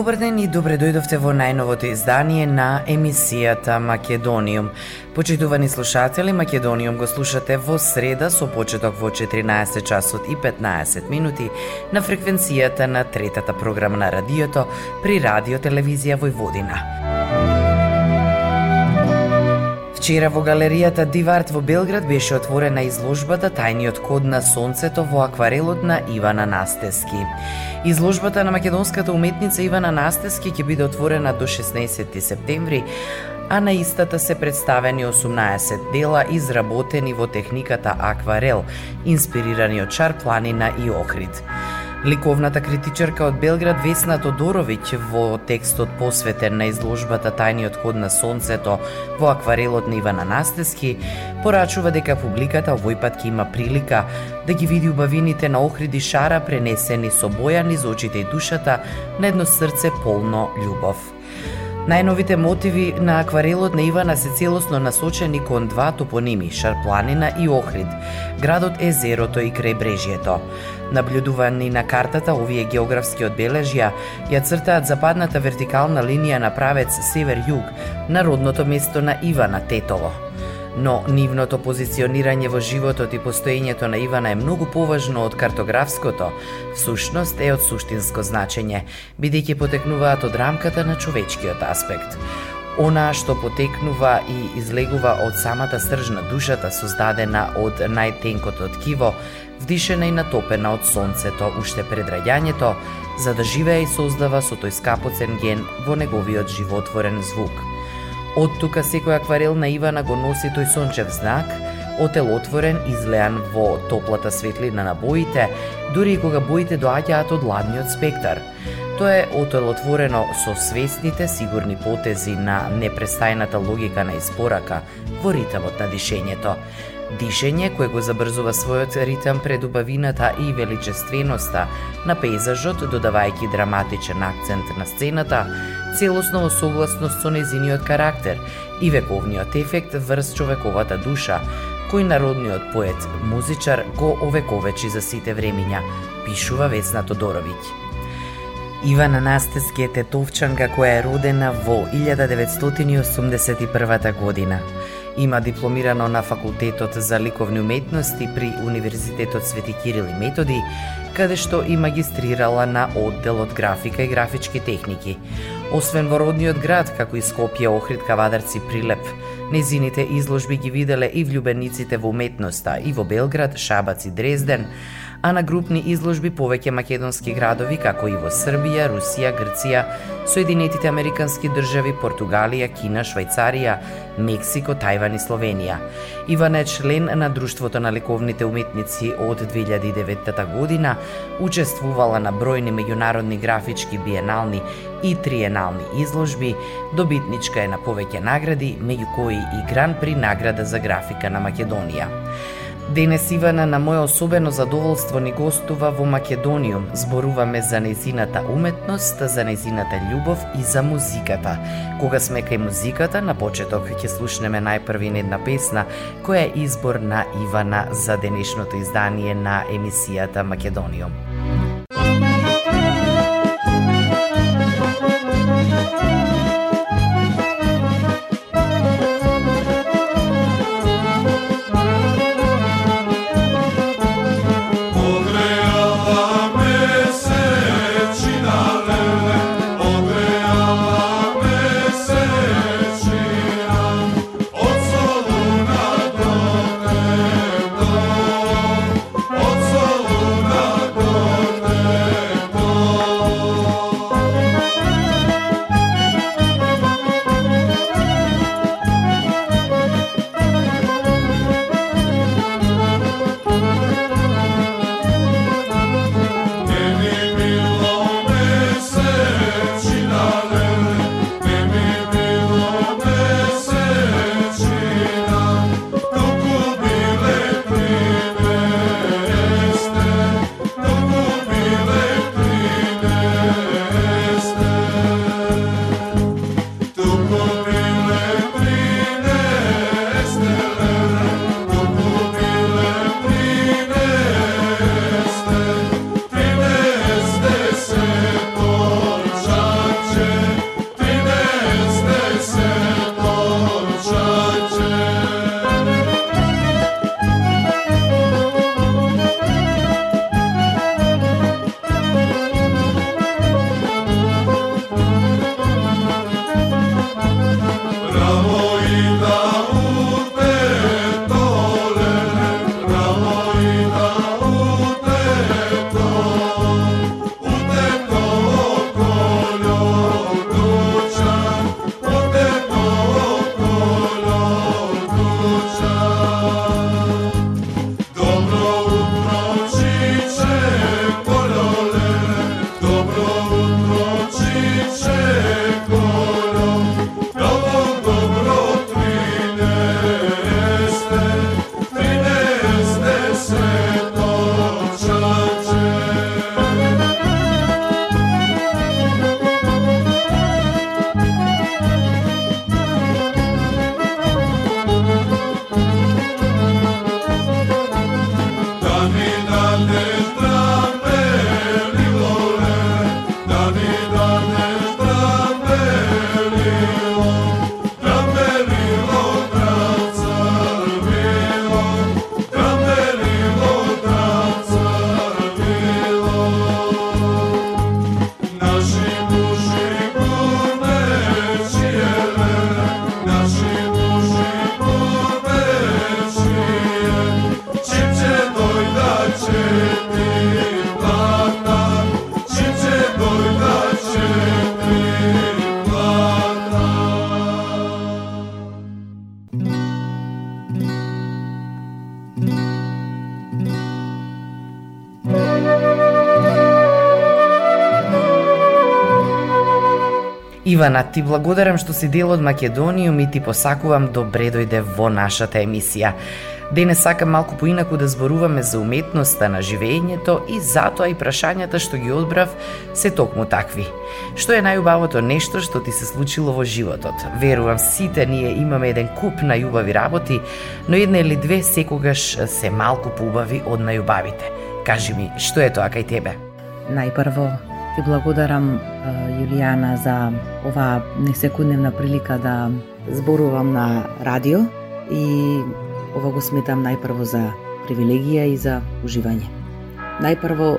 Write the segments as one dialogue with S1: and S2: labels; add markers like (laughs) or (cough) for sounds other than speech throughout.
S1: Добар ден и добре дојдовте во најновото издание на емисијата Македониум. Почитувани слушатели, Македониум го слушате во среда со почеток во 14 часот и 15 минути на фреквенцијата на третата програма на радиото при Радио Телевизија Војводина. Вчера во галеријата Диварт во Белград беше отворена изложбата Тајниот код на сонцето во акварелот на Ивана Настески. Изложбата на македонската уметница Ивана Настески ќе биде отворена до 16 септември, а на истата се представени 18 дела изработени во техниката акварел, инспирирани од Чар планина и Охрид. Ликовната критичарка од Белград Весна Тодоровиќ во текстот посветен на изложбата Тајниот код на сонцето во акварелот на Ивана Настески, порачува дека публиката овој пат ќе има прилика да ги види убавините на Охриди Шара пренесени со боја низ очите и душата на едно срце полно љубов. Најновите мотиви на акварелот на Ивана се целосно насочени кон два топоними, Шарпланина и Охрид, градот Езерото и крајбрежјето. Наблюдувани на картата, овие географски одбележја ја цртаат западната вертикална линија на правец север-југ на родното место на Ивана Тетово. Но нивното позиционирање во животот и постоењето на Ивана е многу поважно од картографското, всушност е од суштинско значење, бидејќи потекнуваат од рамката на човечкиот аспект. Она што потекнува и излегува од самата срж на душата создадена од најтенкото ткиво, вдишена и натопена од сонцето уште пред раѓањето, за да живее и создава со тој скапоцен ген во неговиот животворен звук. Од тука секој акварел на Ивана го носи тој сончев знак, отелотворен, излеан во топлата светлина на боите, дури и кога боите доаѓаат од ладниот спектар. Што е отелотворено со свесните сигурни потези на непрестајната логика на испорака во ритамот на дишењето. Дишење кое го забрзува својот ритам пред убавината и величественоста на пейзажот, додавајќи драматичен акцент на сцената, целосно во согласност со незиниот карактер и вековниот ефект врз човековата душа, кој народниот поет, музичар го овековечи за сите времиња, пишува Весна Тодоровиќ. Ивана Настески е тетовчанка која е родена во 1981 година. Има дипломирано на Факултетот за ликовни уметности при Универзитетот Свети Кирил и Методи, каде што и магистрирала на одделот графика и графички техники. Освен во родниот град, како и Скопје, Охрид, Кавадарци, Прилеп, незините изложби ги виделе и влюбениците во уметноста и во Белград, Шабац и Дрезден, а на групни изложби повеќе македонски градови како и во Србија, Русија, Грција, Соединетите Американски држави, Португалија, Кина, Швајцарија, Мексико, Тајван и Словенија. Иван е член на Друштвото на лековните уметници од 2009 година, учествувала на бројни меѓународни графички биенални и триенални изложби, добитничка е на повеќе награди, меѓу кои и Гран при награда за графика на Македонија. Денес Ивана на моје особено задоволство ни гостува во Македониум. Зборуваме за незината уметност, за незината љубов и за музиката. Кога сме кај музиката, на почеток ќе слушнеме најпрви една песна, која е избор на Ивана за денешното издание на емисијата Македониум. Ивана, ти благодарам што си дел од Македонијум и ти посакувам добре дојде во нашата емисија. Денес сакам малку поинаку да зборуваме за уметноста на живењето и затоа и прашањата што ги одбрав се токму такви. Што е најубавото нешто што ти се случило во животот? Верувам сите ние имаме еден куп најубави работи, но една или две секогаш се малку поубави од најубавите. Кажи ми, што е тоа кај тебе?
S2: Најпрво ти благодарам Јулијана за оваа несекундневна прилика да зборувам на радио и Ова го сметам најпрво за привилегија и за уживање. Најпрво,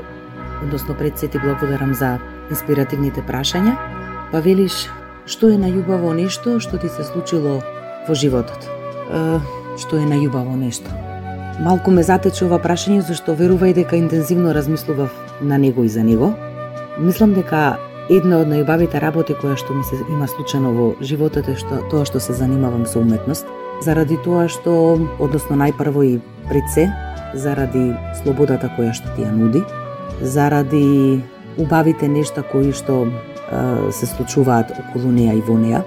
S2: односно пред се ти благодарам за инспиративните прашања, па велиш што е најубаво нешто што ти се случило во животот. Е, што е најубаво нешто? Малку ме затече ова прашање зашто верувај дека интензивно размислував на него и за него. Мислам дека една од најубавите работи која што ми се има случено во животот е што тоа што се занимавам со уметност. Заради тоа што, односно најпрво и пред се, заради слободата која што ти ја нуди, заради убавите нешта кои што е, се случуваат околу неа и во неа,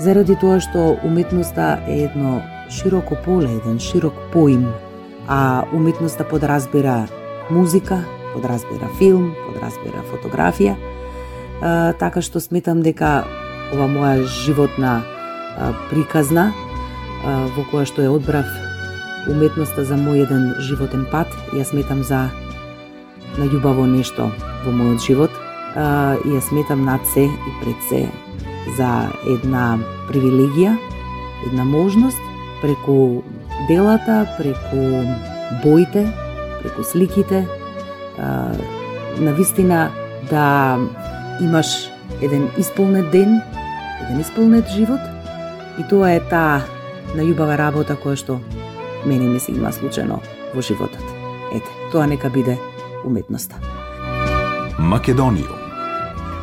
S2: заради тоа што уметноста е едно широко поле, еден широк поим, а уметноста подразбира музика, подразбира филм, подразбира фотографија, е, така што сметам дека ова моја животна приказна во која што ја одбрав уметноста за мој еден животен пат, ја сметам за најубаво нешто во мојот живот. И ја сметам над се и пред се за една привилегија, една можност преку делата, преку боите, преку сликите, на вистина да имаш еден исполнет ден, еден исполнет живот и тоа е таа најубава работа која што мене ми се има случено во животот. Ете, тоа нека биде уметноста.
S3: Македонијум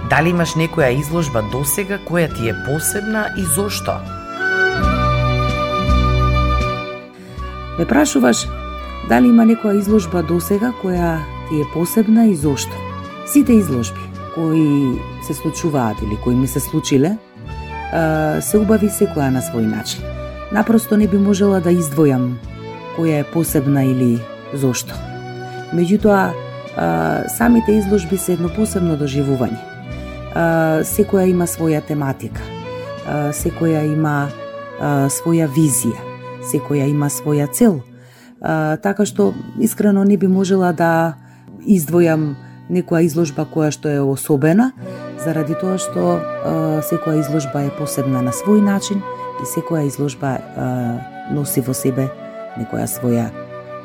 S1: Дали имаш некоја изложба досега која ти е посебна и зошто?
S2: Ме прашуваш дали има некоја изложба досега која ти е посебна и зошто? Сите изложби кои се случуваат или кои ми се случиле, се убави секоја на свој начин напросто не би можела да издвојам која е посебна или зошто. Меѓутоа, самите изложби се едно посебно доживување. Секоја има своја тематика, секоја има своја визија, секоја има своја цел. Така што искрено не би можела да издвојам некоја изложба која што е особена, заради тоа што секоја изложба е посебна на свој начин и секоја изложба а, носи во себе некоја своја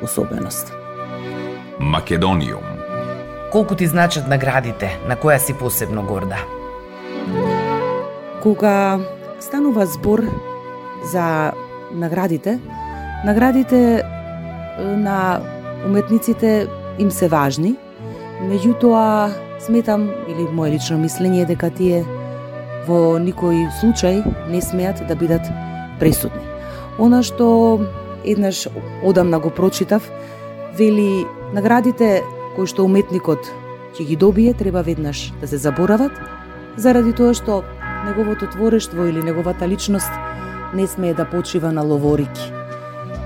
S2: особеност.
S3: Македониум
S1: Колку ти значат наградите, на која си посебно горда?
S2: Кога станува збор за наградите, наградите на уметниците им се важни, меѓутоа сметам, или мое лично мислење дека тие во никој случај не смеат да бидат пресудни. Она што еднаш одамна го прочитав, вели наградите кои што уметникот ќе ги добие треба веднаш да се заборават, заради тоа што неговото творештво или неговата личност не смее да почива на ловорики.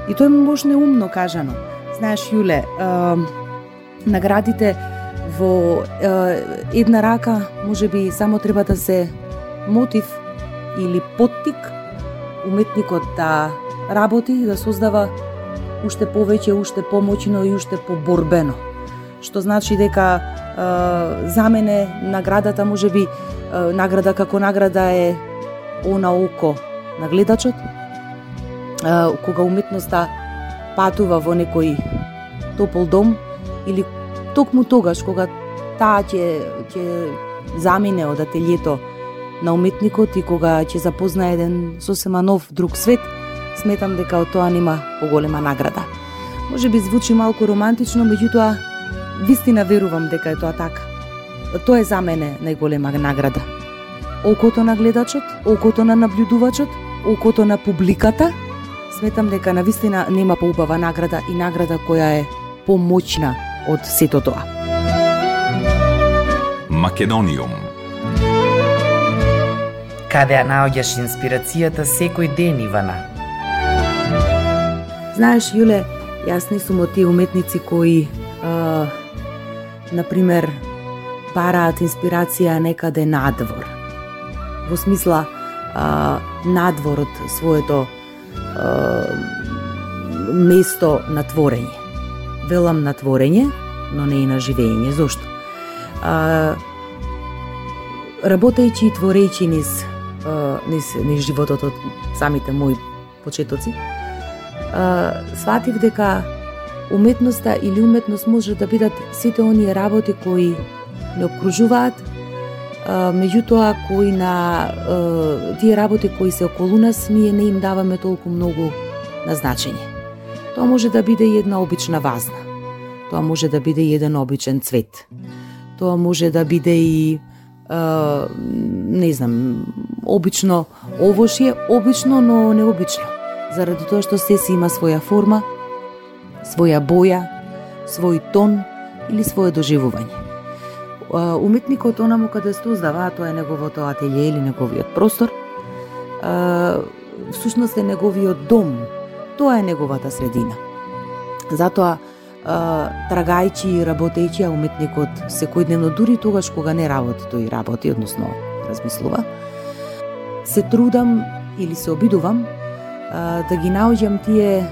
S2: И тоа е може неумно кажано. Знаеш, Јуле, наградите во е, една рака може би само треба да се мотив или поттик уметникот да работи, да создава уште повеќе, уште помоќно и уште поборбено. Што значи дека е, за мене наградата може би е, награда како награда е она око на гледачот, е, кога уметноста патува во некој топол дом или токму тогаш кога таа ќе ќе замине од ателието на уметникот и кога ќе запознае еден сосема нов друг свет, сметам дека од тоа нема поголема награда. Може би звучи малку романтично, меѓутоа вистина верувам дека е тоа така. Тоа е за мене најголема награда. Окото на гледачот, окото на наблюдувачот, окото на публиката, сметам дека на вистина нема поубава награда и награда која е помоќна од сето тоа.
S3: Македониум
S1: Каде ја наоѓаш инспирацијата секој ден, Ивана?
S2: Знаеш, Јуле, јас не сум од тие уметници кои, а, например, бараат инспирација некаде надвор. Во смисла, а, надвор од своето а, место на творење. Велам на творење, но не и на живење. Зошто? А, работејќи и творејќи низ, а, низ, низ животот од самите мои почетоци, а, сватив дека уметноста или уметност може да бидат сите оние работи кои не обкружуваат, меѓутоа кои на тие работи кои се околу нас ние не им даваме толку многу на значење. Тоа може да биде една обична вазна. Тоа може да биде еден обичен цвет. Тоа може да биде и не знам, обично овошје, обично, но необично. Заради тоа што се си има своја форма, своја боја, свој тон или свое доживување уметникот онаму каде создава, тоа е неговото ателје или неговиот простор, всушност е неговиот дом. Тоа е неговата средина. Затоа, трагајќи и работејќи, а уметникот секојдневно, дури тогаш кога не работи, тој работи, односно размислува, се трудам или се обидувам да ги наоѓам тие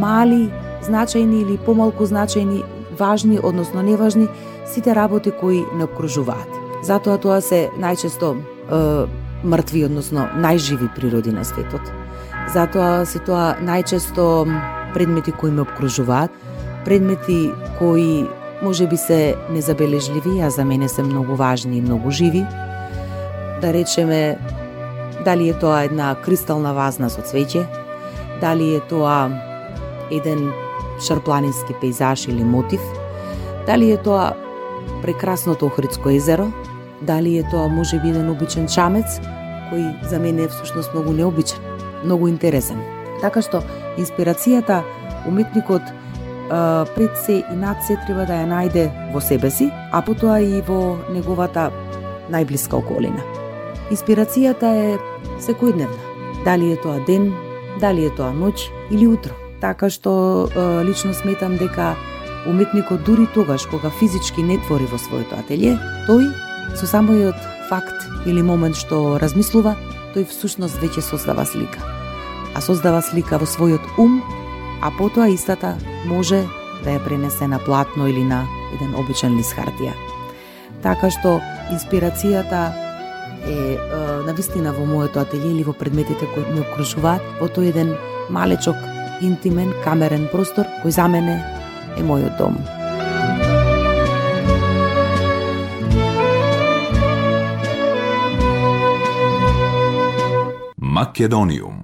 S2: мали, значајни или помалку значајни, важни, односно неважни, сите работи кои не обкружуваат. Затоа тоа се најчесто е, мртви, односно најживи природи на светот. Затоа се тоа најчесто предмети кои ме обкружуваат, предмети кои може би се незабележливи, а за мене се многу важни и многу живи. Да речеме, дали е тоа една кристална вазна со цвеќе, дали е тоа еден шарпланински пейзаж или мотив, дали е тоа прекрасното Охридско езеро, дали е тоа може би еден обичен чамец, кој за мене е всушност многу необичен, многу интересен. Така што инспирацијата уметникот пред се и над се треба да ја најде во себе си, а потоа и во неговата најблиска околина. Инспирацијата е секојдневна. Дали е тоа ден, дали е тоа ноќ или утро. Така што лично сметам дека уметникот дури тогаш кога физички не твори во своето ателје, тој со самојот факт или момент што размислува, тој всушност веќе создава слика. А создава слика во својот ум, а потоа истата може да ја пренесе на платно или на еден обичен лист хартија. Така што инспирацијата е, е на вистина во моето ателје или во предметите кои ме окружуваат, во тој еден малечок, интимен, камерен простор кој за мене е мојот дом.
S3: Македониум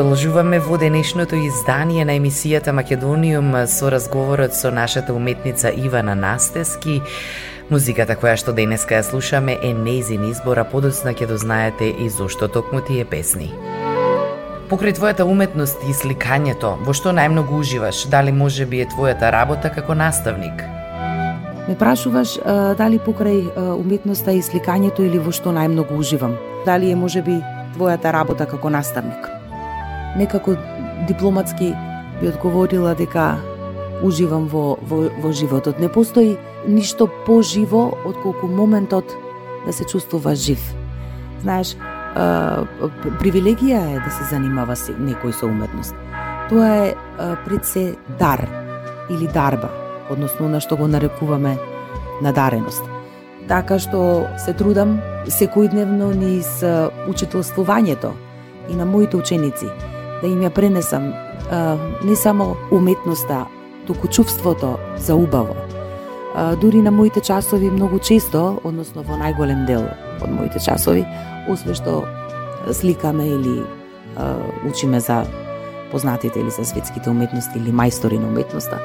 S1: Продолжуваме во денешното издание на емисијата Македониум со разговорот со нашата уметница Ивана Настески. Музиката која што денеска ја слушаме е нејзин избор, а подоцна ќе дознаете и зошто токму тие песни. Покрај твојата уметност и сликањето, во што најмногу уживаш? Дали може би е твојата работа како наставник?
S2: Ме прашуваш а, дали покрај а, уметноста и сликањето или во што најмногу уживам? Дали е можеби твојата работа како наставник? Некако дипломатски би одговорила дека уживам во, во, во животот. Не постои ништо поживо од колку моментот да се чувствува жив. Знаеш, а, привилегија е да се занимава се некој со уметност. Тоа е а, пред се дар или дарба, односно на што го нарекуваме надареност. Така што се трудам секојдневно низ учителствувањето и на моите ученици да им ја пренесам а, не само уметноста, туку чувството за убаво. А, дури на моите часови многу често, односно во најголем дел од моите часови, освен што сликаме или а, учиме за познатите или за светските уметности или мајстори на уметноста,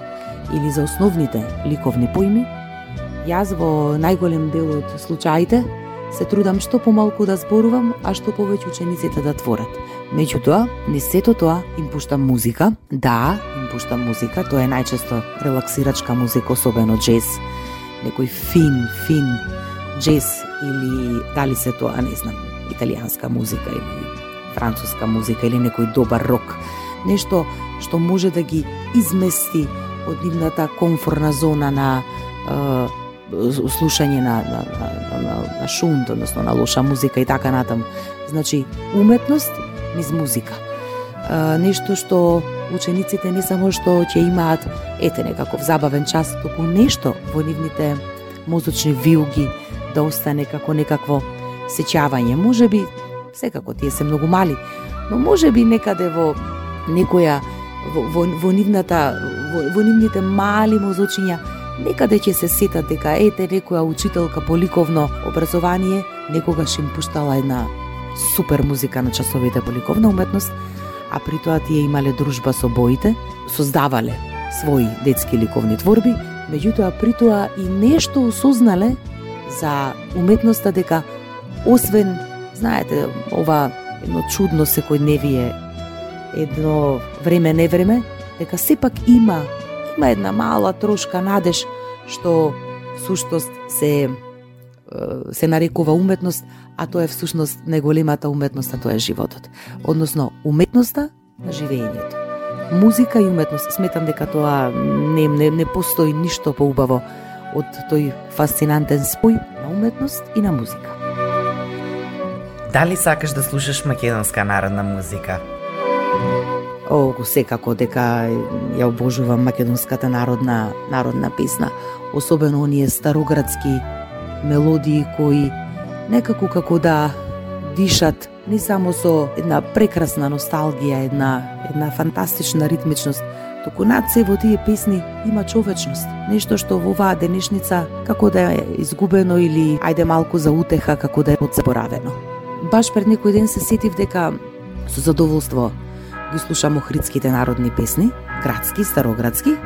S2: или за основните ликовни поими, јас во најголем дел од случаите се трудам што помалку да зборувам, а што повеќе учениците да творат. Меѓутоа, не сето тоа им пуштам музика. Да, им пуштам музика, тоа е најчесто релаксирачка музика, особено джез. Некој фин, фин джез или дали се тоа, не знам, италијанска музика или француска музика или некој добар рок. Нешто што може да ги измести од нивната комфорна зона на э, слушање на, на, на, на, на шунт, односно на лоша музика и така натам Значи, уметност низ музика. А, нешто што учениците не само што ќе имаат ете некаков забавен час, туку нешто во нивните мозочни вилги да остане како некакво сеќавање. Може би, секако тие се многу мали, но може би некаде во некоја во, во, во нивната во, во нивните мали мозочиња некаде ќе се сетат дека ете некоја учителка по ликовно образование некогаш им пуштала една супер музика на часовите по ликовна уметност, а при тоа тие имале дружба со боите, создавале своји детски ликовни творби, меѓутоа при тоа и нешто осознале за уметноста дека освен, знаете, ова едно чудно секојдневие, едно време не време, дека сепак има има една мала трошка надеж што суштост се се нарекува уметност, а тоа е всушност најголемата уметност, а тоа е животот. Односно, уметноста на живењето. Музика и уметност, сметам дека тоа не, не, не постои ништо поубаво од тој фасцинантен спој на уметност и на музика.
S1: Дали сакаш да слушаш македонска народна музика?
S2: О, секако дека ја обожувам македонската народна народна песна, особено оние староградски мелодии кои некако како да дишат не само со една прекрасна носталгија, една една фантастична ритмичност, туку над се во тие песни има човечност, нешто што во оваа денешница како да е изгубено или ајде малку за утеха како да е подзаборавено. Баш пред некој ден се сетив дека со задоволство ги слушам охридските народни песни, градски, староградски,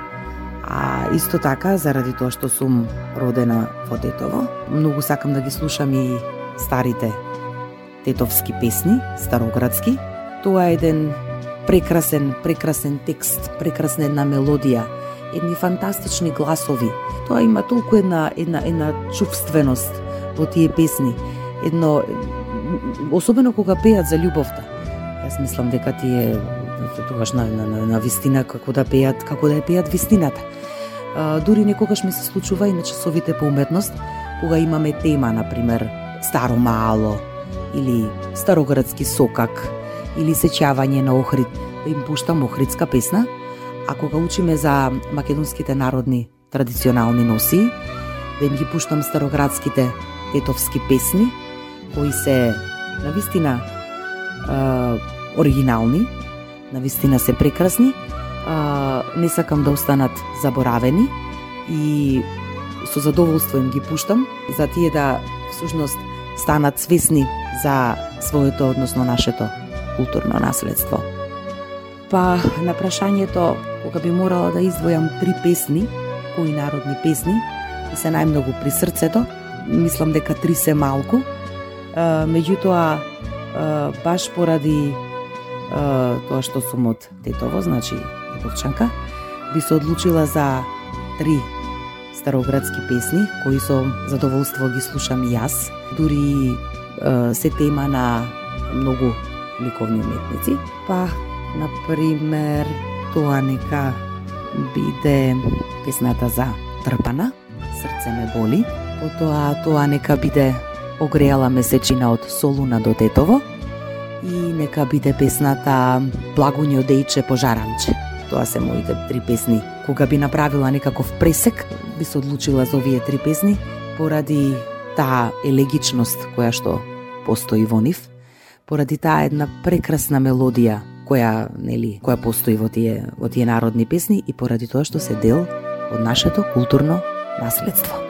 S2: а исто така заради тоа што сум родена во Тетово, многу сакам да ги слушам и старите тетовски песни, староградски. Тоа е еден прекрасен, прекрасен текст, прекрасна една мелодија, едни фантастични гласови. Тоа има толку една една една чувственост во тие песни. Едно особено кога пеат за љубовта. Јас мислам дека тие тогаш на, на, на, на вистина како да пеат, како да ја пеат вистината. Дури некогаш ми се случува и на часовите по уметност, кога имаме тема, на пример, Старо Мало, или Староградски сокак, или сечавање на Охрид, да им пуштам охридска песна, а кога учиме за македонските народни традиционални носи, да им ги пуштам староградските тетовски песни, кои се на вистина оригинални, на вистина се прекрасни, а, не сакам да останат заборавени и со задоволство им ги пуштам за тие да всушност станат свесни за своето, односно нашето културно наследство. Па на прашањето кога би морала да издвојам три песни, кои народни песни, и се најмногу при срцето, мислам дека три се малку. меѓутоа, баш поради тоа што сум од тетово, значи Тетовчанка, би се одлучила за три староградски песни, кои со задоволство ги слушам јас. Дури се тема на многу ликовни уметници. Па, например, тоа нека биде песната за Трпана, Срце ме боли. Потоа тоа нека биде Огреала месечина од Солуна до Тетово. И нека биде песната Благуњо дејче пожаранче. Тоа се моите три песни. Кога би направила некаков пресек, би се одлучила за овие три песни поради таа елегичност која што постои во нив, поради таа една прекрасна мелодија која нели која постои во тие во тие народни песни и поради тоа што се дел од нашето културно наследство.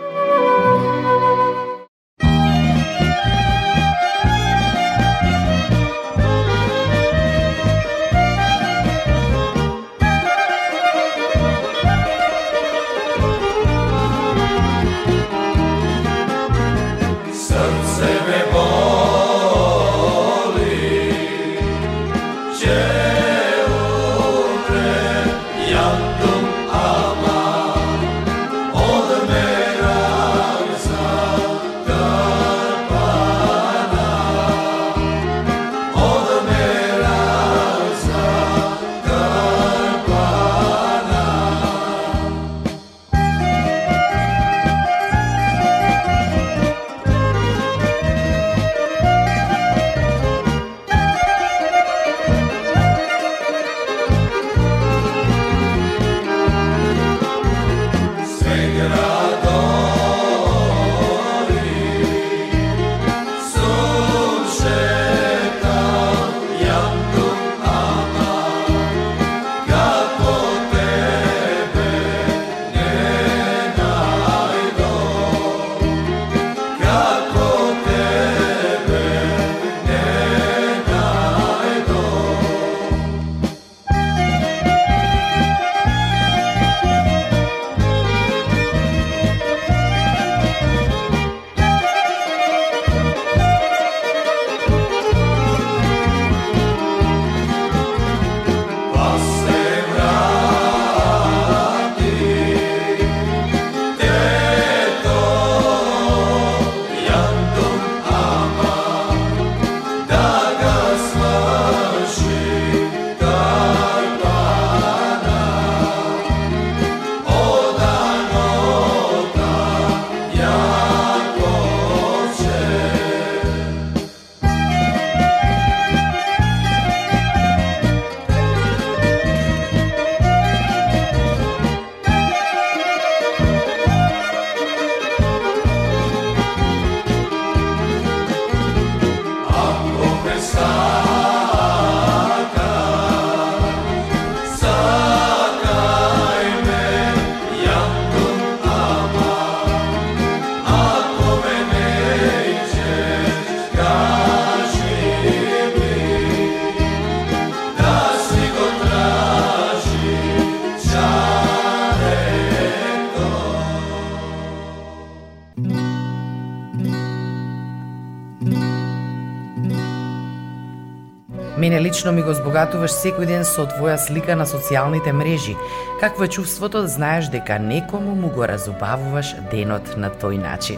S1: Мене лично ми го збогатуваш секој ден со твоја слика на социјалните мрежи. Какво е чувството да знаеш дека некому му го разубавуваш денот на тој начин?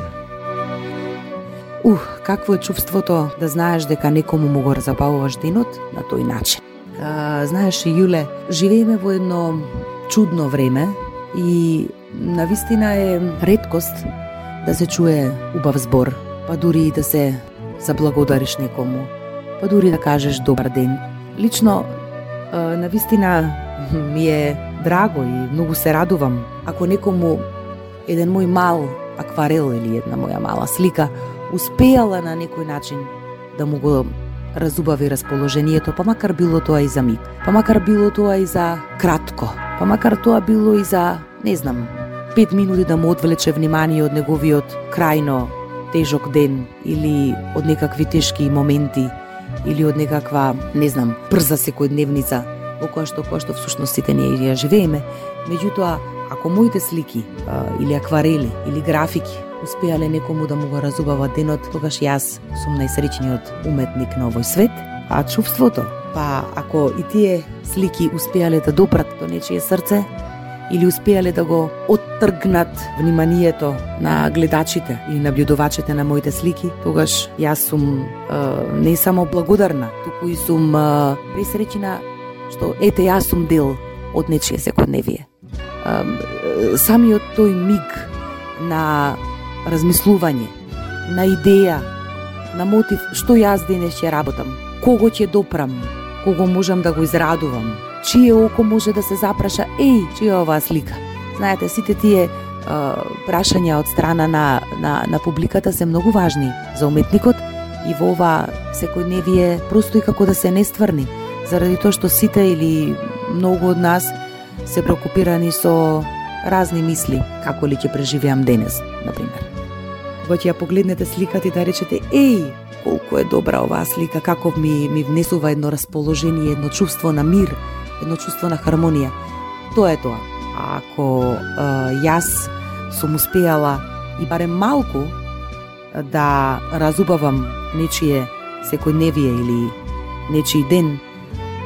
S2: Ух, какво е чувството да знаеш дека некому му го разубавуваш денот на тој начин? А, знаеш, Јуле, живееме во едно чудно време и на вистина е редкост да се чуе убав збор, па дури и да се заблагодариш некому па дури да кажеш добар ден. Лично, на вистина (laughs) ми е драго и многу се радувам ако некому еден мој мал акварел или една моја мала слика успеала на некој начин да му го разубави расположението, па макар било тоа и за миг, па макар било тоа и за кратко, па макар тоа било и за, не знам, пет минути да му одвлече внимание од неговиот крајно тежок ден или од некакви тешки моменти или од некаква, не знам, брза секојдневница во која што која што всушност сите ние ја живееме. Меѓутоа, ако моите слики а, или акварели или графики успеале некому да му го разубава денот, тогаш јас сум најсреќниот уметник на овој свет, а чувството, па ако и тие слики успеале да допрат до нечие срце, или успеале да го оттргнат вниманието на гледачите и наблюдувачите на моите слики, тогаш јас сум е, не само благодарна, туку и сум е, пресреќена што ете јас сум дел од нечие секојдневие. Е, самиот тој миг на размислување, на идеја, на мотив што јас денес ќе работам, кого ќе допрам, кого можам да го израдувам, чие око може да се запраша, еј, чија е оваа слика? Знаете, сите тие е, прашања од страна на, на, на публиката се многу важни за уметникот и во ова секојдневие просто и како да се не стврни, заради тоа што сите или многу од нас се прокупирани со разни мисли, како ли ќе преживеам денес, например. Кога ќе ја погледнете сликата и да речете, еј, колку е добра оваа слика, како ми, ми внесува едно расположение, едно чувство на мир, едно чувство на хармонија. Тоа е тоа. А ако а, јас сум успеала и барем малку да разубавам нечие секој невие или нечиј ден,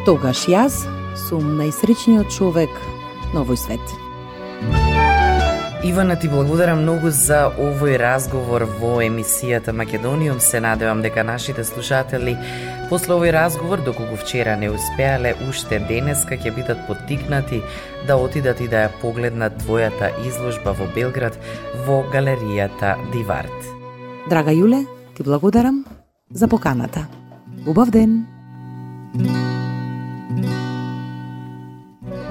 S2: тогаш јас сум најсреќниот човек на овој свет.
S1: Ивана, ти благодарам многу за овој разговор во емисијата Македониум. Се надевам дека нашите слушатели после овој разговор, доколку вчера не успеале, уште денеска ќе бидат поттикнати да отидат и да ја погледнат твојата изложба во Белград во галеријата Диварт.
S2: Драга Јуле, ти благодарам за поканата. Убав ден!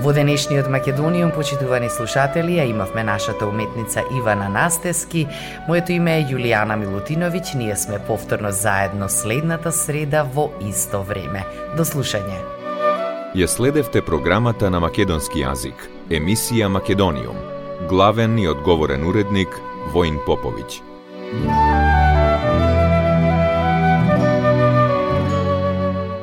S1: Во денешниот Македониум, почитувани слушатели, ја имавме нашата уметница Ивана Настески. Моето име е Јулијана Милутиновиќ. Ние сме повторно заедно следната среда во исто време. До слушање.
S3: Ја следевте програмата на македонски јазик, емисија Македониум. Главен и одговорен уредник Воин Поповиќ.